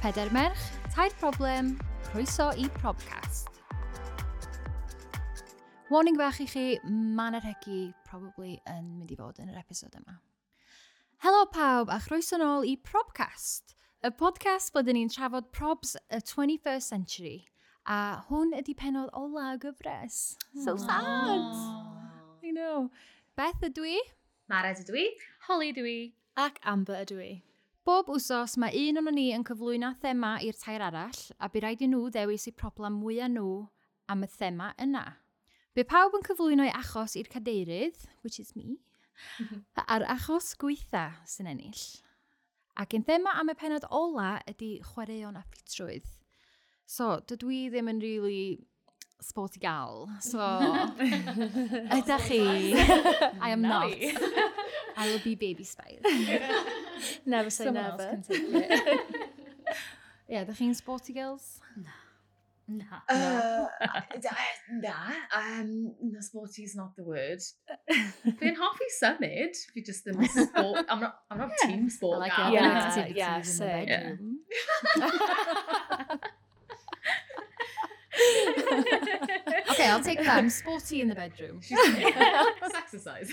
Peder Merch, Tair Problem, Croeso i Probcast. Warning bach i chi, mae yna regu probably yn mynd i fod yn yr episod yma. Helo pawb a chroeso nôl i Probcast, y podcast bod ni'n trafod probs y 21st century. A hwn ydy penod ola y gyfres. So Aww. sad! I know. Beth ydw i? Mara ydw i. Holly ydw i. Ac Amber ydw i. Bob wsos mae un o'n ni yn cyflwyno thema i'r tair arall a bu rhaid i nhw ddewis eu problem mwyaf nhw am y thema yna. Bu pawb yn cyflwyno ei achos i'r cadeirydd, which is me, a'r achos gweitha sy'n ennill. Ac yn thema am y penod ola ydy chwaraeon a ffitrwydd. So, dydw i ddim yn really sport i gael. So, ydych chi? I am not. I will be baby spice. never say Someone never. Else yeah, the thing sporty girls. No. Nah. Uh, nah. Um, no, sporty is not the word. then halfway summit, if you just in sport. I'm not. I'm not yeah. team sport. Like now. Yeah, yeah, yeah, so, okay, I'll take that. I'm sporty in the bedroom. She's, exercise.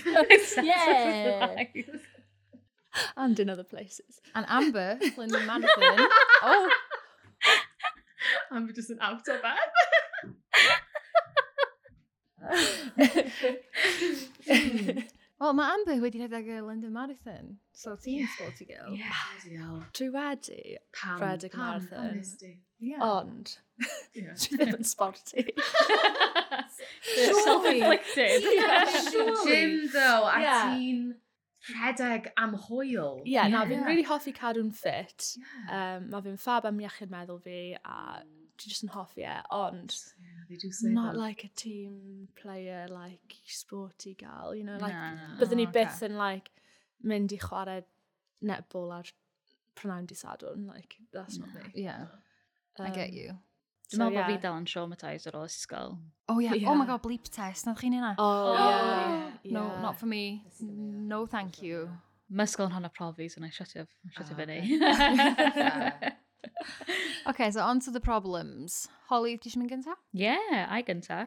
Yeah. And in other places. And Amber, Linda Manathan. oh! Amber just an out of it. Wel, mae Amber wedi rhedeg y London Marathon. So ti'n yeah. sporty girl. Yeah. Dwi wedi rhedeg y marathon. Yeah. Ond, yeah. dwi ddim yn sporty. Surely. Self-inflicted. Yeah, surely. Gym, though, a yeah. ti'n rhedeg am hwyl. Ie, yeah, na, fi'n really hoffi cadw'n ffit. Yeah. Um, mae fi'n fab am iechyd meddwl fi, a dwi jyst yn hoffi e, ond yeah, not that. like a team player, like sporty gal, you know, like, no, no, byddwn ni oh, byth okay. yn, like, mynd i chwarae netball ar prynawn di sadwn, like, that's no. not me. Yeah, um, I get you. Dwi'n meddwl bod fi dal yn traumatised ar ôl ysgol. Oh yeah. yeah. oh my god, bleep test, nad chi'n hynna? Oh, yeah. yeah. No, yeah. not for me. No, thank you. Mae ysgol yn hana profi, so na i siatio fyny. okay, so on to the problems. Holly, ti eisiau mynd gyntaf? Yeah, I gynta.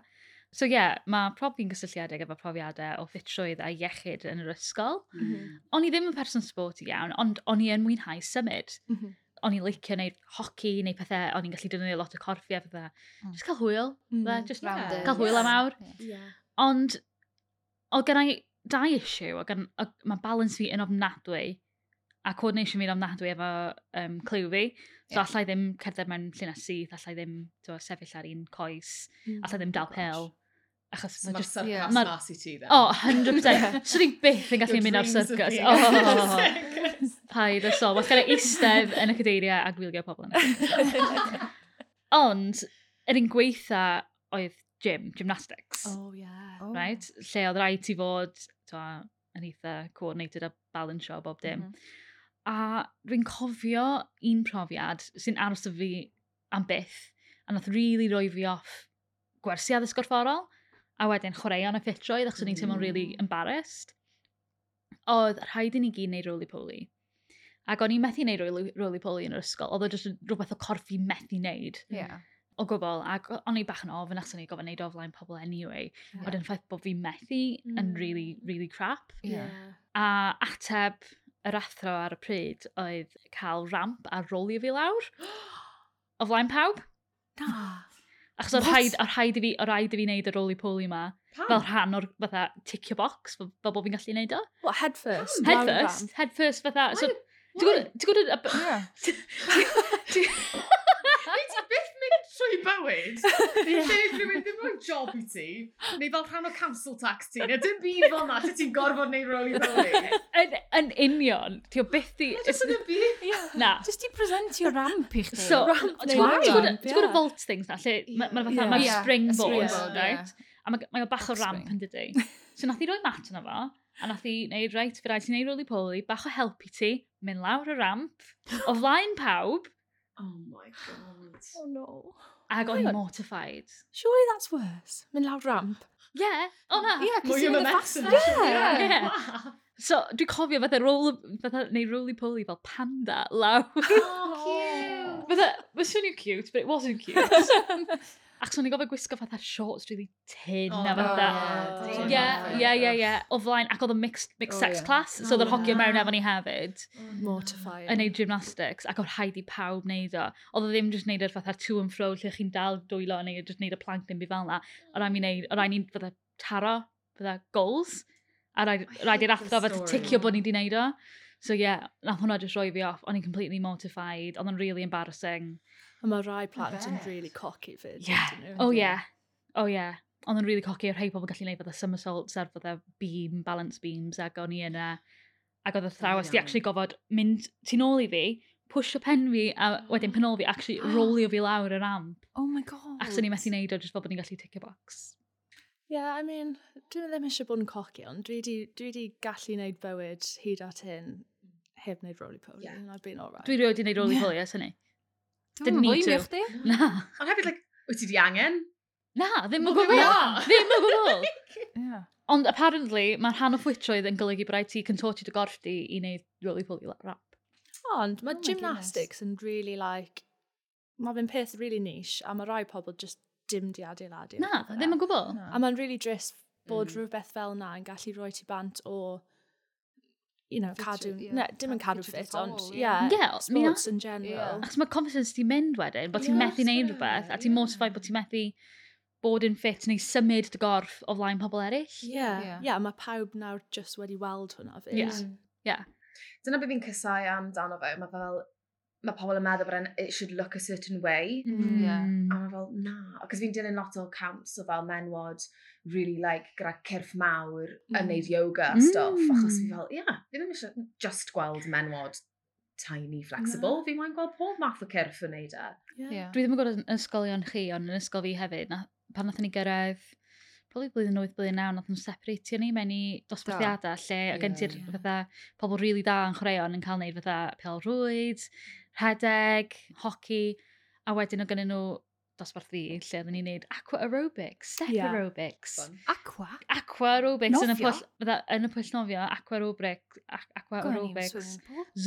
So ie, yeah, mae profi'n gysylltiedig efo profiadau o ffitrwydd a iechyd yn yr ysgol. Mm -hmm. O'n i ddim yn person sporty iawn, ond o'n i yn mwynhau symud. Mm -hmm o'n i'n licio neu hoci neu pethau, o'n i'n gallu dynnu lot o corffi a pethau. Mm. Just cael hwyl, mm. just yeah. cael hwyl am awr. Yeah. Ond, o gen i dau issue, o gen, o, mae balance fi yn ofnadwy a coordination fi'n ofnadwy efo um, clyw fi. So yeah. allai ddim cerdded mewn llunas syth, allai ddim to, sefyll ar un coes, mm. allai ddim dal pel. Achos mae'r circus yeah. ma mas i ti, dda. O, oh, 100%. Swn ni byth yn gallu mynd ar circus. O, oh, oh, oh, oh. Paid y sol. Mae'n gael eistedd yn y cadeiriau a gwylio pobl yna. Ond, yr un gweitha oedd gym, gymnastics. Oh, yeah. Oh. Right? Lle oedd rhaid ti fod twa, yn eitha coordinated a balance balansio bob dim. Mm -hmm. A rwy'n cofio un profiad sy'n aros o fi am byth, a nath rili really roi fi off gwersi addysg gorfforol a wedyn chwaraeon y ffitroedd, achos o'n i'n teimlo'n really embarrassed. Oedd rhaid i ni gyd wneud roly-poly. Ac o'n i'n methu wneud roly-poly yn yr ysgol, oedd o jyst rhywbeth o corff i methu wneud. Yeah. O gwbl, ac o'n i bach yn ofyn achos o'n i gofyn wneud oflaen pobl anyway. Yeah. Oedd yn ffaith bod fi methu mm. yn really, really crap. Yeah. A ateb yr athro ar y pryd oedd cael ramp a rolio fi lawr. o flaen pawb. Na. Achos o'r rhaid, or rhaid i fi, o'r rhaid i fi wneud y roly-poly yma. Pam? Fel rhan o'r fatha ticio box, fel, fel bod fi'n gallu wneud o. What, head first? Head first, head first fatha. So, Ti'n gwybod... Ti'n gwybod... trwy bywyd, lle dwi'n ddim yn job i ti, neu fel rhan o council tax ti, neu dim byd fel na, lle ti'n gorfod neud rôl i bywyd. yn, yn union, ti o byth di... Just yn y byd. Na. Just i presentio ramp i chdi. So, ramp neu ramp. Ti'n gwrdd vault things na, lle mae'n fatha, yeah. mae'r springboard, right? A mae o bach o ramp yn dydy. So, nath i roi mat yna fo, a nath i wneud, right, fe rhaid ti'n neud roly-poly, bach o help i ti, mynd lawr y ramp, o flaen pawb, Oh my god. Oh no. Ac o'n mortified. Surely that's worse. Mynd lawr ramp. Yeah. O na. Yeah, cos you're in the fast Yeah. yeah. Wow. So, dwi'n cofio fatha roll, fatha, neu roly-poly fel panda lawr. Oh, cute. Fatha, was swnio cute, but it wasn't cute. Ac so'n i'n gofio gwisgo fatha shorts really tin oh, a fatha. Ie, ie, ie, ie. O flaen, ac oedd y mixed, mixed oh, sex yeah. class, so oedd yr hogiau mewn efo ni hefyd. Mortifying. Yn neud gymnastics, ac oedd rhaid i pawb neud o. Oedd o ddim jyst neud yr fatha to and fro, lle chi'n dal dwylo, neu jyst neud y plank ddim byd fel na. O rai mi neud, o rhaid ni fatha taro, fatha goals, a rhaid i'r athro fatha ticio bod ni di neud o. So yeah, nath hwnna just roi fi off. O'n i'n completely mortified. Oedd o'n really embarrassing. A mae rai plant yn really cocky fyd. Yeah. Nhw, oh, yeah. Oh, yeah. Ond yn really cocky, rhai pobl gallu gwneud fydda somersaults ar fydda beam, balance beams, ac o'n i yna. Ac oedd y thrawes di actually gofod mynd tu nôl i fi, push o pen fi, a wedyn penol fi, actually rolio fi lawr yr amp. Oh my god. Ac o'n i methu neud o, jyst fel bod ni'n gallu tick a box. Yeah, I mean, dwi'n ddim eisiau bod yn cocky, ond dwi di, dwi di gallu gwneud bywyd hyd at hyn heb wneud roly-poly, yeah. and I've been alright. Dwi rioed i wneud roly-poly, yeah. yes, hynny? Dyn ni to. chdi? Na. Ond hefyd, like, wyt ti di angen? Na, ddim o gwbl. Ddim o gwbl. Ond apparently, mae'r rhan o ffwytroedd yn golygu bod rhaid ti contorti dy gorff di i wneud roly-poly rap. Ond mae oh gymnastics yn really like, mae fe'n peth really niche, a mae rai pobl just dim di adeiladu. Na, ddim yn gwybod. No. A mae'n really drist bod mm. rhywbeth fel na yn gallu rhoi ti bant o you know, cadw, yeah. ne, dim yn cadw ffit, ond, yeah, yeah, sports in general. Yeah. Achos mae confidence ti'n mynd wedyn, bod ti'n yes, methu neud rhywbeth, a ti'n mortified bod ti'n methu bod yn ffit neu symud dy gorff o flaen pobl eraill. Ie, yeah. yeah. yeah, mae pawb nawr just wedi weld hwnna fi. Yeah. Mm. yeah. Dyna beth fi'n cysau amdano fe, mae fel mae pobl yn meddwl bod an, it should look a certain way. Mm. Yeah. A mae fel, na. Cos fi'n dilyn lot o camps o fel menwod really like gyda cyrff mawr mm. yn neud yoga mm. stuff. Achos fi fel, ia, yeah, fi ddim eisiau just gweld menwod tiny, flexible. Yeah. Fi moyn gweld pob math o cyrff yn neud e. Yeah. Yeah. Dwi ddim yn gwybod yn ysgolion chi, ond yn ysgol fi hefyd. Na, pan nath ni gyrraedd, probably blwyddyn 8, blwyddyn 9, nath nhw'n separatio ni mewn i dosbarthiadau lle, a gen ti'r yeah. fatha pobl rili really da yn chwaraeon yn cael neud fatha pel rwyd, rhedeg, hoci, a wedyn o gynnu nhw dosbarth fi, lle oedden ni'n neud aqua aerobics, step yeah. aerobics. Fun. Aqua? Aqua aerobics. Nofio? Yn y pwyll, yn y pwll nofio, aqua aerobic, aqua aerobics.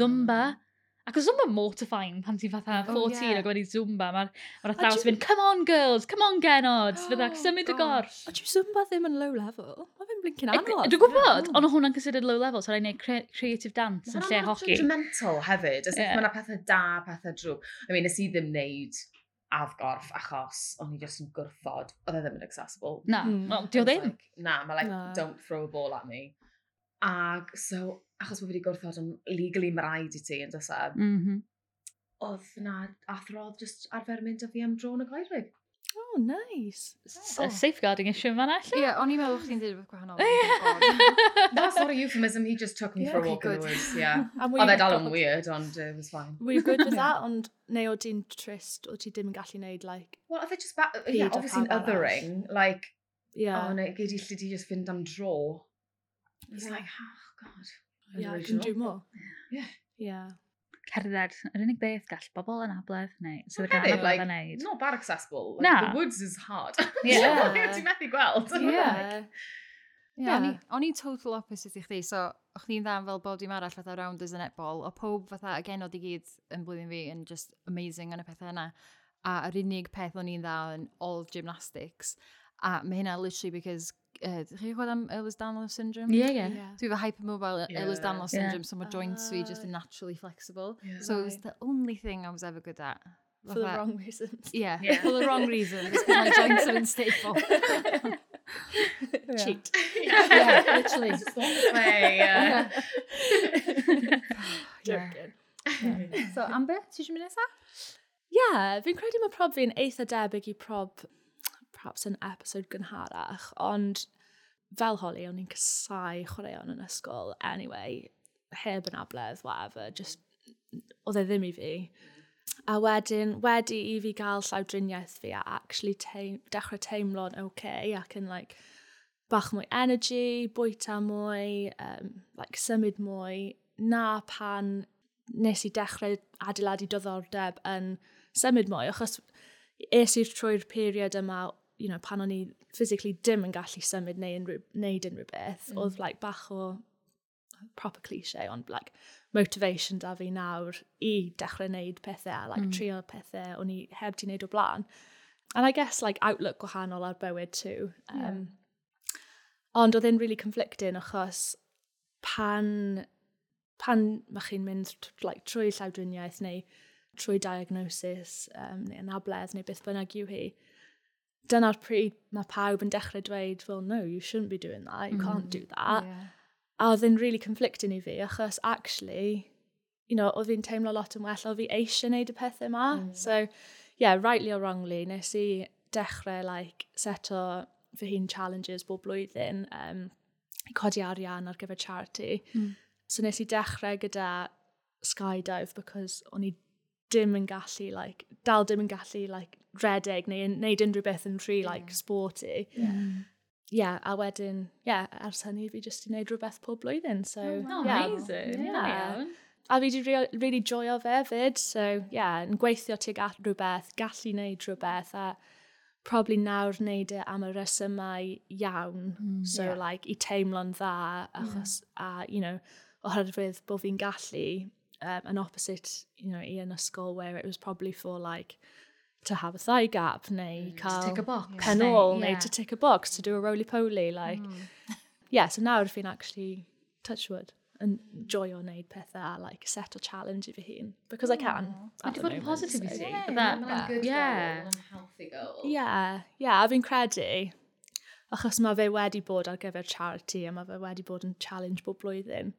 Zumba. Mm. Ac oedd Zumba mortifying pan ti'n fatha 14 oh, yeah. ac wedi Zumba. Mae'r ma athrawes yn mynd, come on girls, come on genods, oh, fydda, symud y gorff. O, ti'n Zumba ddim yn low level? Mae fe'n blincyn anodd. Dwi'n gwybod, ond hwnna'n considered low level, so rhaid neud cre creative dance yn lle hoci. Mae'n judgmental hefyd, as yeah. if mae'na pethau da, pethau drwg. I mean, nes i ddim neud afgorff achos o'n i just yn gwrthod, oedd e ddim yn accessible. Na, mm. well, di o ddim. Like, na, mae like, no. don't throw a ball at me. Ac so, achos bod fi wedi gwrthod yn legally mae rhaid i ti yn dysaf, mm -hmm. oedd na athrodd just arfer mynd â fi am dro yn y coerig. Oh, nice. S oh. Safeguarding issue yma na, lle? Ie, yeah, o'n i'n meddwl chdi'n dweud rhywbeth gwahanol. That's not a euphemism, he just took me yeah, for a walk okay, in the woods, yeah. Oedd e dal yn weird, ond it was fine. Were you good with that, ond neu o ti'n trist, o ti ddim yn gallu neud, like... Well, oedd e just, yeah, obviously an othering, like, yeah. oh, neu, gyd i lli di just fynd am dro. It's yeah. like, oh god. Yeah, I can do more. Yeah. Yeah. cerdded, yr unig beth gall bobl yn abledd neu sydd y yn gael like, wneud. Not bad accessible. Like, nah. The woods is hard. Yeah. Ti'n methu gweld. Yeah. Yeah. yeah. O'n i total opposite i chdi, so o'ch chi'n dda fel bod dim arall fatha rounders yn netball, o pob fatha agenod i gyd yn blwyddyn fi yn just amazing yn y pethau yna. A yr unig peth o'n i'n dda yn all gymnastics. A mae hynna literally because uh, chi'n gwybod am Ehlers-Danlos syndrome? Ie, yeah, ie. Yeah. Dwi so, hypermobile e- yeah. Ehlers-Danlos yeah. syndrome, so my ah. joints uh, fi just naturally flexible. Yeah. So it was the only thing I was ever good at. For the wrong reasons. Yeah, yeah, for the wrong reasons, because my joints are unstable. Cheat. Yeah, literally. Just way, yeah. yeah. So, Amber, ti eisiau mynd nesaf? Ie, yeah, fi'n credu mae prob fi'n eitha debyg i prob perhaps yn episode gynharach, ond fel holi, o'n i'n casau chwaraeon yn ysgol anyway, heb yn abledd, whatever, just, oedd e ddim i fi. A wedyn, wedi i fi gael llawdriniaeth fi a actually teim, dechrau teimlo'n oce okay, ac yn like, bach mwy energy, bwyta mwy, um, like, symud mwy, na pan nes i dechrau adeiladu diddordeb yn symud mwy, achos es i'r trwy'r period yma you know, pan o'n i physically dim yn gallu symud neu unrhyw, neud unrhyw beth, mm. oedd like, bach o proper cliche, ond like, motivation da fi nawr i dechrau wneud pethau, like, mm. trio pethau o'n i heb di wneud o blaen. And I guess like outlook gwahanol ar bywyd too. Um, yeah. Ond oedd e'n really conflicting achos pan, pan mae chi'n mynd like, trwy llawdriniaeth neu trwy diagnosis um, neu anabledd neu beth bynnag yw hi, dyna'r pryd mae pawb yn dechrau dweud, well, no, you shouldn't be doing that, you mm. can't do mm. that. Yeah. A oedd yn really conflicting i fi, achos actually, you know, oedd fi'n teimlo lot yn well, oedd fi eisiau wneud y pethau yma. Mm. So, yeah, rightly or wrongly, nes i dechrau, like, seto fy hun challenges bob blwyddyn, um, i codi arian ar gyfer charity. Mm. So nes i dechrau gyda skydive because o'n i dim yn gallu, like, dal dim yn gallu, like, redeg neu wneud unrhyw beth yn rhy, yeah. like, sporty. Yeah. Yeah, a wedyn, yeah, ers hynny fi jyst i wneud rhywbeth pob blwyddyn, so... Oh, yeah. Amazing. Yeah. yeah. A fi wedi really, really joio fe fyd, so, yeah, yn gweithio tuag at rhywbeth, gallu wneud rhywbeth, a probably nawr wneud e am y resymau iawn. Mm, so, yeah. like, i teimlo'n dda, achos, yeah. a, you know, oherwydd bod fi'n gallu, um, an opposite, you know, i yn ysgol where it was probably for, like, to have a thigh gap neu mm, cael tick a box penol ôl yeah. neu to tick a box to do a roly-poly like mm. yeah so nawr fi'n actually touch wood yn joio wneud pethau like set o challenge i fy hun because I can Mae di bod yn positivity so, yeah, yeah, that, good yeah. goal and healthy goal? Yeah yeah a fi'n credu achos mae fe wedi bod ar gyfer charity a mae fe wedi bod yn challenge bob blwyddyn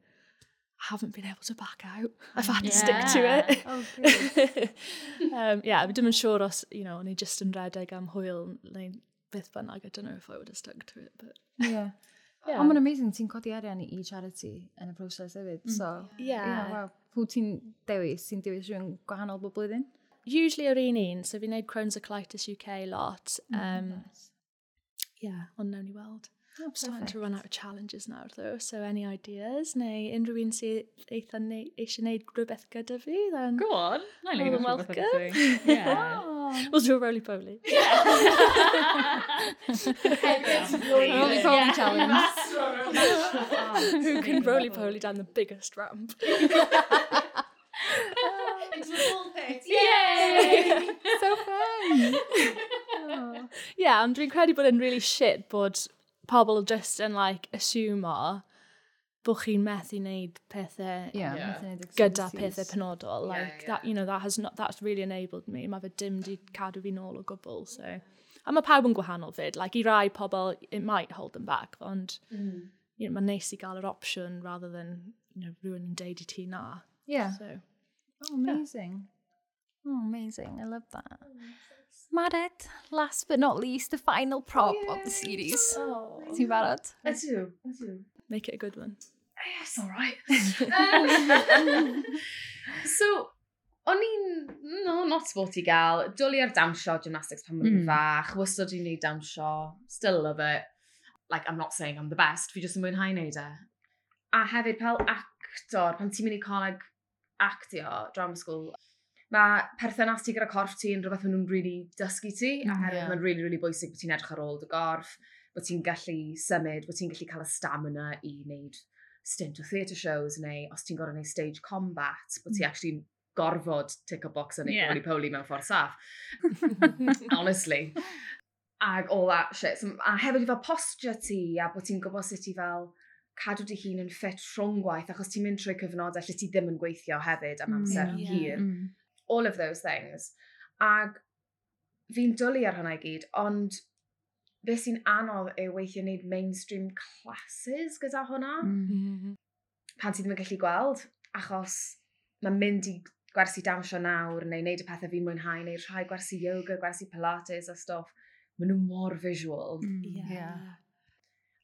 haven't been able to back out. I've had yeah. to stick to it. Oh, um, yeah, dim yn siŵr os, you know, o'n i just yn redeg am hwyl neu beth bynnag. I don't know if I would have stuck to it, but... Yeah. yeah. Ond mae'n amazing, ti'n codi arian i charity yn y broses hefyd, mm. so... Yeah. yeah wow. Pw ti'n dewis? Ti'n dewis rhywun gwahanol bob blwyddyn? Usually yr un un, so fi'n neud Crohn's Colitis UK lot. Mm, um, mm, nice. Yeah, ond nawn ni weld. Oh, starting to run out of challenges now though, so any ideas neu unrhyw un sydd eitha neu, eisiau gwneud rhywbeth gyda fi, then... Go on, na i leave oh, welcome. Yeah. We'll do a roly-poly. Roly-poly challenge. Who can roly-poly down the biggest ramp? Into the ball pit. Yay! so fun! oh. Yeah, ond dwi'n credu bod yn really shit bod pobl just yn like assumo bod chi'n methu wneud pethau yeah. yeah. gyda pethau penodol. Like, yeah, yeah. That, you know, that has not, that's really enabled me. Mae fe dim di cadw fi nôl o gwbl. So. A mae pawb yn gwahanol fyd. Like, I rai pobl, it might hold them back, ond mm. you know, mae neis i gael yr opsiwn rather than you know, rhywun yn deud i ti na. Yeah. So, oh, amazing. Yeah. Oh, amazing. I love that. Amazing. Mared, last but not least, the final oh, prop oh, of the series. Oh. Ti'n barod? Ydw, ydw. Make it a good one. Yes, all right. um, so, o'n i'n, no, not sport i gael. Dwli ar dawnsio gymnastics pan mae'n mm. fach. Wystod i'n neud dawnsio. Still love it. Like, I'm not saying I'm the best. Fi jyst yn mwynhau neud e. A hefyd, pel actor, pan ti'n mynd i coleg actio, drama school, mae perthynas ti gyda corff ti yn rhywbeth maen nhw'n really dysgu ti, mm, a hefyd yeah. mae'n really, really bwysig bod ti'n edrych ar ôl dy gorff, bod ti'n gallu symud, bod ti'n gallu cael y stamina i wneud stint o theatre shows, neu os ti'n gorau wneud stage combat, bod ti'n mm. actually gorfod tick a box yn yeah. poli mewn ffordd saff. Honestly. Ag all that shit. So, a hefyd i fel posture ti, a bod ti'n gwybod sut i fel cadw dy hun yn ffit rhwng gwaith, achos ti'n mynd trwy cyfnodau lle ti ddim yn gweithio hefyd am amser mm, yeah. hir. Mm all of those things. Ag fi'n dwlu ar hwnna i gyd, ond beth sy'n anodd yw weithio wneud mainstream classes gyda hwnna. Mm -hmm. Pan ti ddim yn gallu gweld, achos mae'n mynd i gwersi dawnsio nawr, neu wneud y pethau fi'n mwynhau, neu rhai gwersi yoga, gwersi pilates a stoff, Maen nhw mor visual. Mm, yeah. yeah.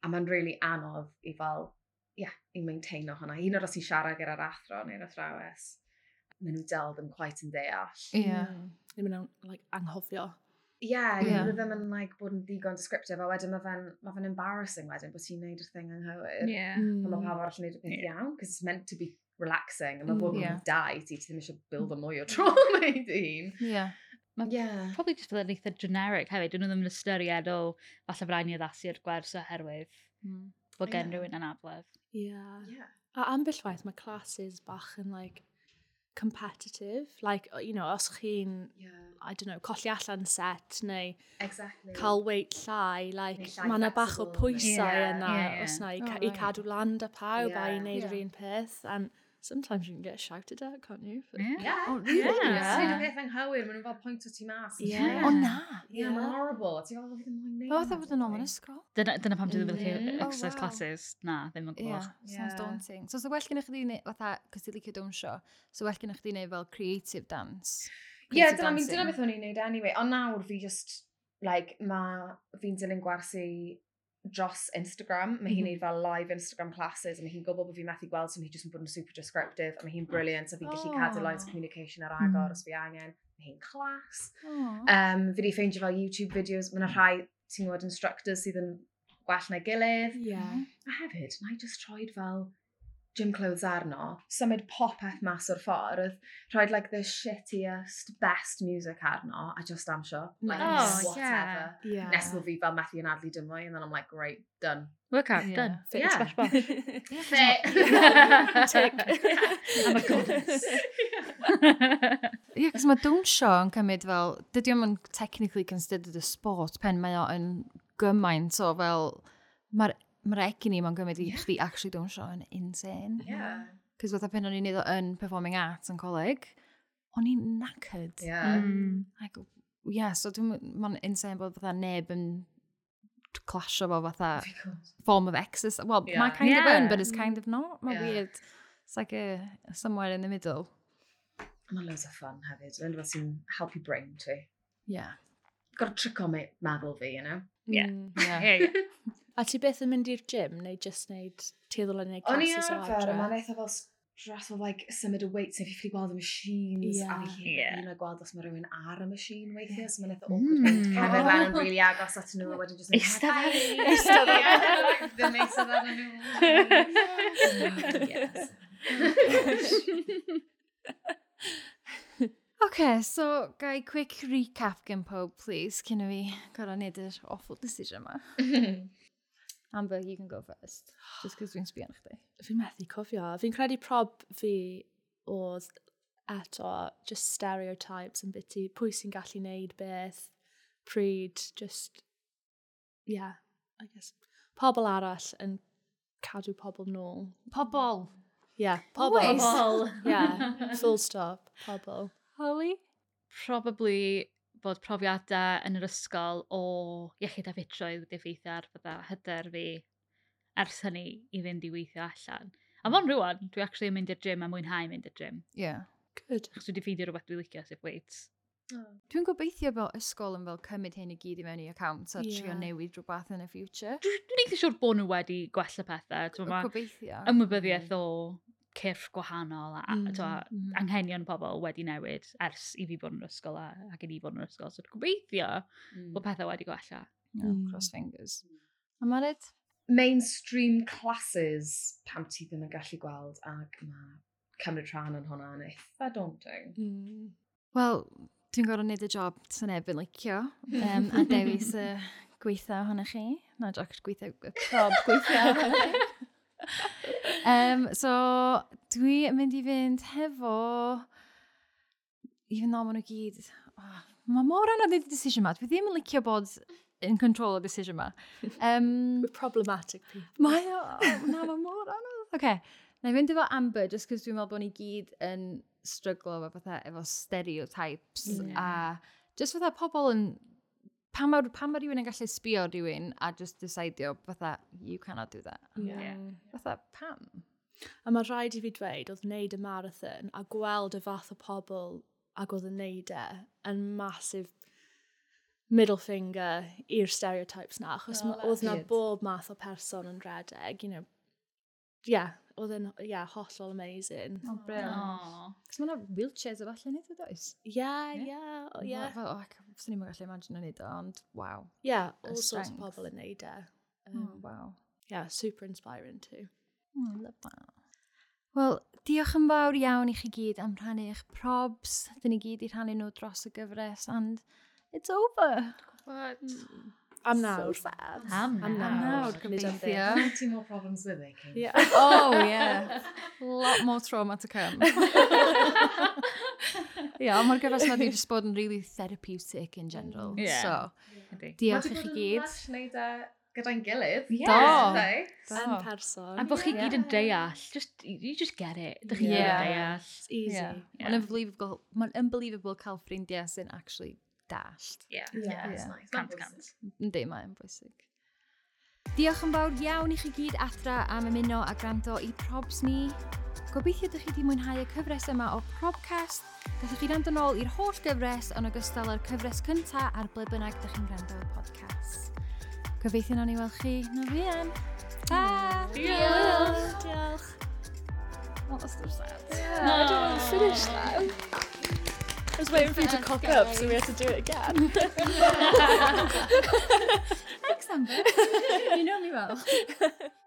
A mae'n really anodd i fel, ie, yeah, i maintain o hwnna. Un o'r os i siarad gyda'r athro neu'r athrawes maen nhw dal ddim quite yn deall. Ie. Yeah. Mm. Maen nhw'n like, anghofio. Ie, yeah, yeah. ddim yn like, bod yn ddigon descriptive, a wedyn mae fe'n ma fe embarrassing wedyn bod ti'n neud y thing anghywir. Yeah. Mm. Mae pawb arall yn neud y peth yeah. iawn, because it's meant to be relaxing, a mae hmm. bod yn yeah. dau, ti ddim eisiau build hmm. o mwy o trauma i dyn. Ie. Mae yeah. probably just fel eitha generic hefyd, dyn nhw ddim yn ystyried o falle fyrraen ni addasu'r gwers oherwydd mm. bod gen yeah. rhywun yn adlef. Yeah. yeah. A ambell waith mae classes bach yn like, competitive. Like, you know, os chi'n, yeah. I don't know, colli allan set neu exactly. cael weight llai, like, mae yna bach o pwysau yeah, yna, yeah, yeah. os na, i, oh, ca- i cadw land a pawb yeah. a i wneud yeah. yr un peth. And, sometimes you can get shouted at, can't you? For... Yeah. yeah. Oh, really? Yeah. yeah. Sy'n y peth oh, anghywir, maen nhw'n fel pwynt o ti mas. Yeah. O na. Yeah, yeah. mae'n horrible. Ti'n fel fydd yn moyn neud. O, dda fod yn ôl yn ysgol. Dyna, dyna pam dwi'n fydd mm. oh, exercise classes. Na, ddim yn gwybod. Yeah, sounds daunting. So, so well gennych chi wneud, fatha, cos ti'n licio dawnsio, so well gennych chi wneud fel creative dance. Ie, yeah, dyna beth o'n i'n neud anyway. Ond nawr fi just, like, ma, fi'n dilyn gwersi dros Instagram, mae hi'n mm neud fel live Instagram classes, a mae hi'n gwybod bod fi methu gweld, so mae hi jyst yn bod yn super descriptive, a mae hi'n brilliant, a fi'n gallu oh. cadw lines of communication ar agor, mm. os fi angen, mae hi'n clas. Oh. Um, fi wedi ffeindio fel YouTube videos, mae yna rhai, ti'n gwybod, instructors sydd yn gwell na'i gilydd. Yeah. A hefyd, na i just troed fel gym clothes arno, symud popeth mas o'r ffordd, rhoi like the shittiest, best music arno, a just am sure, Like, oh, whatever. Yeah. yeah. Nes bod fi fel methu yn adlu dymwy, and then I'm like, great, done. Workout, yeah. done. Fit, yeah. splash, bosh. Fit. Tick. I'm a goddess. Ie, yeah, cos mae dawnsio yn cymryd fel, dydy o'n technically considered a sport pen mae o'n gymaint o fel, mae'r mae'r ec i ni gymryd i chdi actually dwn show yn insane. Yeah. Cos fatha pen o'n i'n neud yn performing arts yn coleg, o'n i'n knackered. Yeah. Mm. Like, yeah, so mae'n insane bod fatha neb yn clasio fo fatha form of exercise. Well, yeah. mae kind yeah. of yn, but it's kind of not. Mae'n yeah. weird. It's like a, somewhere in the middle. Mae'n loads of fun hefyd. Mae'n fath sy'n help your brain, too. Yeah. Gorau trico meddwl fi, you know? Yeah. Mm, yeah. yeah. A ti beth yn mynd i'r gym neu just wneud teddol yn wneud classes o adre? O'n i arfer, mae'n eitha fel stress o like, symud y weights neu fi ffili gweld y machines yeah. a fi yeah. yn gweld os mae rhywun ar y machine weithiau, so mae'n eitha hmm. awkward. Mm. Cerdded oh. lan yn really agos at nhw a wedyn just... Eista fe! Eista fe! Ddim eista fe nhw. Yes. OK, so gai quick recap gen pob, please, cyn i fi gorau wneud yr awful decision yma. Amber, you can go first, just cos dwi'n sbio na chdi. Fi'n methu cofio. Fi'n credu prob fi oedd eto just stereotypes yn biti, pwy sy'n gallu neud beth, pryd, just, yeah, I guess. Pobl arall yn cadw pobl nôl. Pobl? Yeah, pobl. Pobl. yeah, full stop, pobl. Holly? Probably bod profiadau yn yr ysgol o iechyd a fitroedd wedi effeithio ar fydda hyder fi ers hynny i fynd i weithio allan. A hmm. fo'n rwan, dwi actually yn mynd i'r gym a mwynhau mynd i'r gym. Yeah. Good. Chos dwi wedi ffeindio rhywbeth dwi'n licio sef weights. Oh. Dwi'n gobeithio bod ysgol yn fel cymryd hyn i gyd i mewn i account a yeah. trio newid rhywbeth yn y future. Dwi'n eitha siwr bod nhw wedi gwella pethau. Gobeithio. Ymwybyddiaeth hmm. o cyrff gwahanol a mm, to, mm. anghenion pobl wedi newid ers i fi bod yn ysgol a, ac i ni bod yn ysgol. So dwi'n gobeithio mm. bod pethau wedi gwella. No, mm. cross fingers. Am ar? Mainstream classes pam ti ddim yn gallu gweld ac mae cymryd rhan yn hwnna yn eitha daunting. Mm. Wel, dwi'n gorfod wneud y job sy'n efo'n licio um, a dewis y gweithio ohonoch chi. Na, joc gweithio, y job gweithio ohonoch chi um, so, dwi yn mynd i fynd hefo... Even though maen nhw gyd... Oh, mae mor anodd wneud y decision ma. Dwi ddim yn licio bod in control o decision ma. Um, We're problematic people. Mae o... Na, mae mor anodd. Oce. Okay. Na i fynd efo Amber, just cos dwi'n meddwl bod ni gyd yn stryglo efo, fatha, efo stereotypes yeah. a just fatha pobl yn pan mae, pan mae rhywun yn gallu sbio rhywun a just decidio, fatha, you cannot do that. Yeah. Mm. Fatha, pam? A mae rhaid i fi dweud, oedd wneud y marathon a gweld y fath o pobl ac oedd yn wneud e yn massive middle finger i'r stereotypes na, achos oh, oedd na bob math o person yn redeg, you know, yeah, oedd yn, ia, yeah, hollol amazing. Oh, brilliant. Cos mae yna wheelchairs o falle nid ydw oes? Ia, ia, ia. Fyswn ni'n gallu imagine yn neud o, ond waw. Ia, yeah, all sorts of pobl yn neud e. Hmm. Um, oh, wow. Yeah, super inspiring too. Mm, oh, love that. Wel, diolch yn fawr iawn i chi gyd am rhannu eich probs. Dyn ni gyd i rhannu nhw dros y gyfres, and it's over. Gwbod. Mm. Am nawr. So sad. Am nawr. Am nawr, gobeithio. 90 more problems with it, Kim. Yeah. oh, yeah. Lot more trauma to come. yeah, ond mae'r gyfres yma wedi just bod yn really therapeutic in general. Yeah. So, yeah. diolch i chi gyd. Mae wedi bod yn gyda'n gilydd. Yeah. Do. Yn person. A bod chi gyd yn deall. Just, you just get it. Dych chi yeah. gyd yn deall. It's easy. Yeah. Yeah. Mae'n Unbelievable, unbelievable cael ffrindiau sy'n actually dallt. Ie, it's nice. Cant, cant. Yndi, mae'n bwysig. Diolch yn fawr iawn i chi gyd adra am ymuno a gwrando i probs ni. Gobeithio ydych chi wedi mwynhau y cyfres yma o Probcast. Gallwch chi rand yn ôl i'r holl gyfres yn ogystal â'r cyfres cyntaf a'r ble bynnag ydych chi'n gwrando y podcast. Gobeithio nawn ni weld chi na fi am. Ta! Diolch! Diolch! Well, that's so sad. Yeah. No, I don't want to finish that. I was waiting for you to cock up so we had to do it again. Thanks, Amber. you know me well.